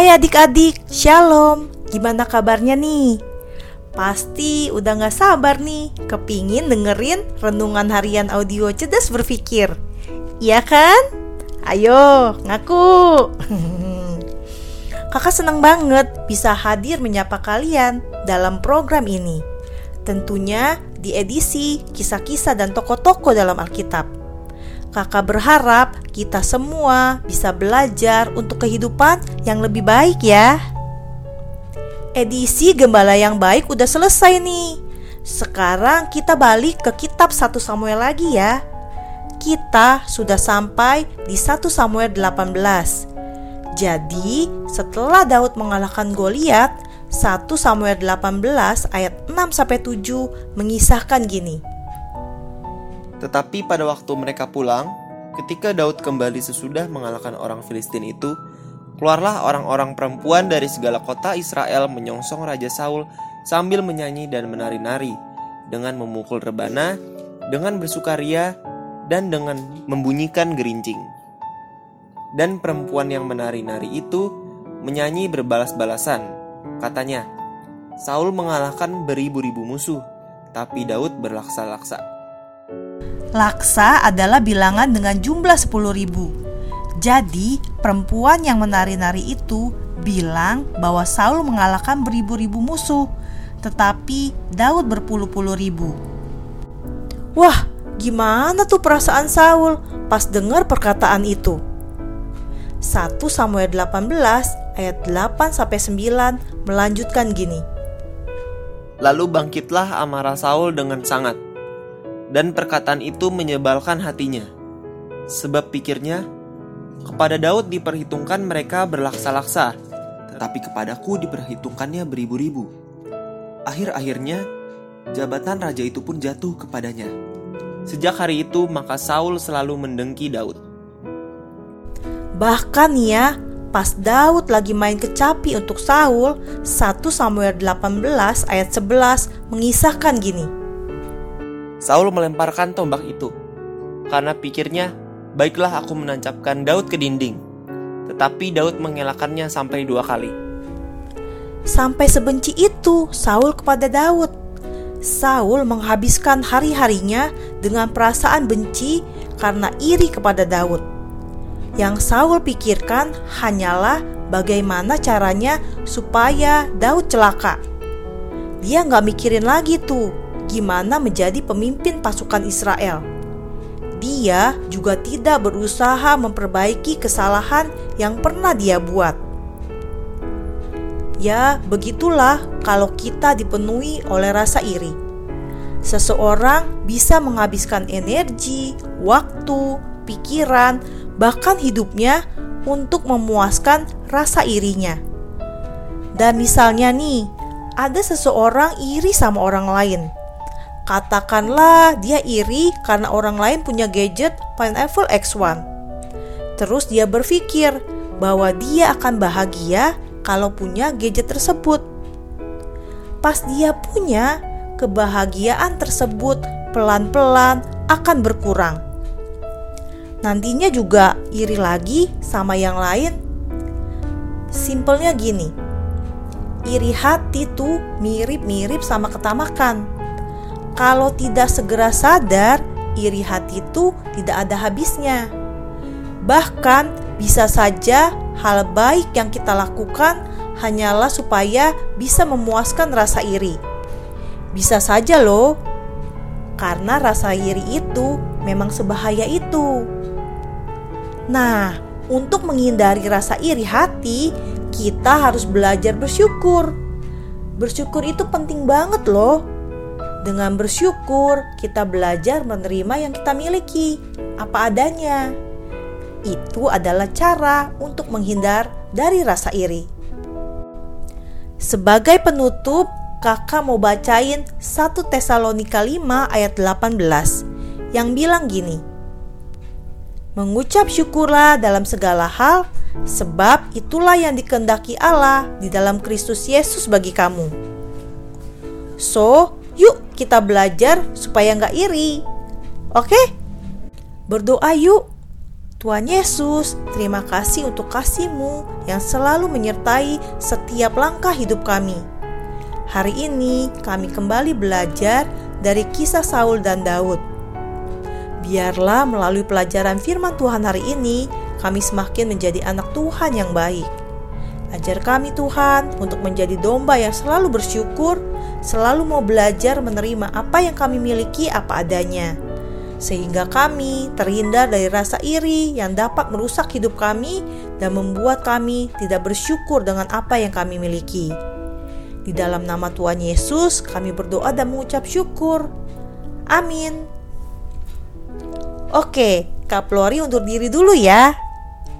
Hai adik-adik, shalom. Gimana kabarnya nih? Pasti udah gak sabar nih kepingin dengerin renungan harian audio cerdas berpikir. Iya kan? Ayo, ngaku. Kakak senang banget bisa hadir menyapa kalian dalam program ini. Tentunya di edisi kisah-kisah dan tokoh-tokoh dalam Alkitab. Kakak berharap kita semua bisa belajar untuk kehidupan yang lebih baik ya. Edisi Gembala yang baik udah selesai nih. Sekarang kita balik ke kitab 1 Samuel lagi ya. Kita sudah sampai di 1 Samuel 18. Jadi, setelah Daud mengalahkan Goliat, 1 Samuel 18 ayat 6 sampai 7 mengisahkan gini. Tetapi pada waktu mereka pulang, ketika Daud kembali sesudah mengalahkan orang Filistin itu, keluarlah orang-orang perempuan dari segala kota Israel menyongsong Raja Saul sambil menyanyi dan menari-nari, dengan memukul rebana, dengan bersukaria, dan dengan membunyikan gerincing. Dan perempuan yang menari-nari itu menyanyi berbalas-balasan. Katanya, Saul mengalahkan beribu-ribu musuh, tapi Daud berlaksa-laksa. Laksa adalah bilangan dengan jumlah 10 ribu. Jadi, perempuan yang menari-nari itu bilang bahwa Saul mengalahkan beribu-ribu musuh, tetapi Daud berpuluh-puluh ribu. Wah, gimana tuh perasaan Saul pas dengar perkataan itu? 1 Samuel 18 ayat 8 sampai 9 melanjutkan gini. Lalu bangkitlah amarah Saul dengan sangat dan perkataan itu menyebalkan hatinya. Sebab pikirnya, kepada Daud diperhitungkan mereka berlaksa-laksa, tetapi kepadaku diperhitungkannya beribu-ribu. Akhir-akhirnya, jabatan raja itu pun jatuh kepadanya. Sejak hari itu, maka Saul selalu mendengki Daud. Bahkan ya, pas Daud lagi main kecapi untuk Saul, 1 Samuel 18 ayat 11 mengisahkan gini. Saul melemparkan tombak itu karena pikirnya, baiklah aku menancapkan Daud ke dinding. Tetapi Daud mengelakkannya sampai dua kali. Sampai sebenci itu Saul kepada Daud. Saul menghabiskan hari-harinya dengan perasaan benci karena iri kepada Daud. Yang Saul pikirkan hanyalah bagaimana caranya supaya Daud celaka. Dia nggak mikirin lagi tuh gimana menjadi pemimpin pasukan Israel. Dia juga tidak berusaha memperbaiki kesalahan yang pernah dia buat. Ya, begitulah kalau kita dipenuhi oleh rasa iri. Seseorang bisa menghabiskan energi, waktu, pikiran, bahkan hidupnya untuk memuaskan rasa irinya. Dan misalnya nih, ada seseorang iri sama orang lain Katakanlah dia iri karena orang lain punya gadget Pineapple X1. Terus dia berpikir bahwa dia akan bahagia kalau punya gadget tersebut. Pas dia punya, kebahagiaan tersebut pelan-pelan akan berkurang. Nantinya juga iri lagi sama yang lain. Simpelnya gini, iri hati tuh mirip-mirip sama ketamakan kalau tidak segera sadar, iri hati itu tidak ada habisnya. Bahkan bisa saja hal baik yang kita lakukan hanyalah supaya bisa memuaskan rasa iri. Bisa saja loh, karena rasa iri itu memang sebahaya itu. Nah, untuk menghindari rasa iri hati, kita harus belajar bersyukur. Bersyukur itu penting banget loh dengan bersyukur, kita belajar menerima yang kita miliki, apa adanya. Itu adalah cara untuk menghindar dari rasa iri. Sebagai penutup, kakak mau bacain 1 Tesalonika 5 ayat 18 yang bilang gini. Mengucap syukurlah dalam segala hal, sebab itulah yang dikendaki Allah di dalam Kristus Yesus bagi kamu. So, Yuk kita belajar supaya nggak iri. Oke? Berdoa yuk. Tuhan Yesus, terima kasih untuk kasih-Mu yang selalu menyertai setiap langkah hidup kami. Hari ini kami kembali belajar dari kisah Saul dan Daud. Biarlah melalui pelajaran firman Tuhan hari ini, kami semakin menjadi anak Tuhan yang baik. Ajar kami Tuhan untuk menjadi domba yang selalu bersyukur, selalu mau belajar menerima apa yang kami miliki apa adanya sehingga kami terhindar dari rasa iri yang dapat merusak hidup kami dan membuat kami tidak bersyukur dengan apa yang kami miliki. Di dalam nama Tuhan Yesus, kami berdoa dan mengucap syukur. Amin. Oke, Kak Flori undur diri dulu ya.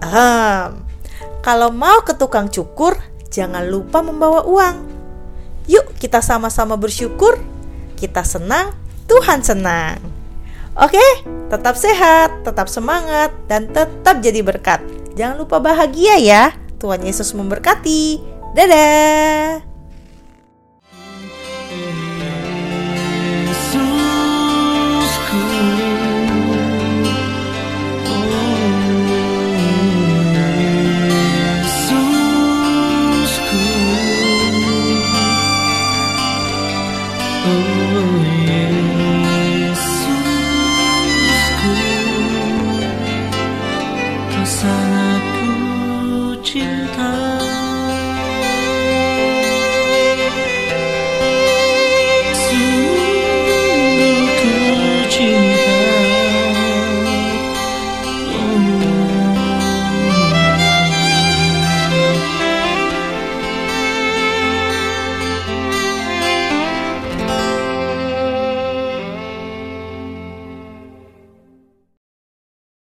Ahem. Kalau mau ke tukang cukur, jangan lupa membawa uang. Yuk, kita sama-sama bersyukur. Kita senang, Tuhan senang. Oke, tetap sehat, tetap semangat, dan tetap jadi berkat. Jangan lupa bahagia ya. Tuhan Yesus memberkati. Dadah. 知道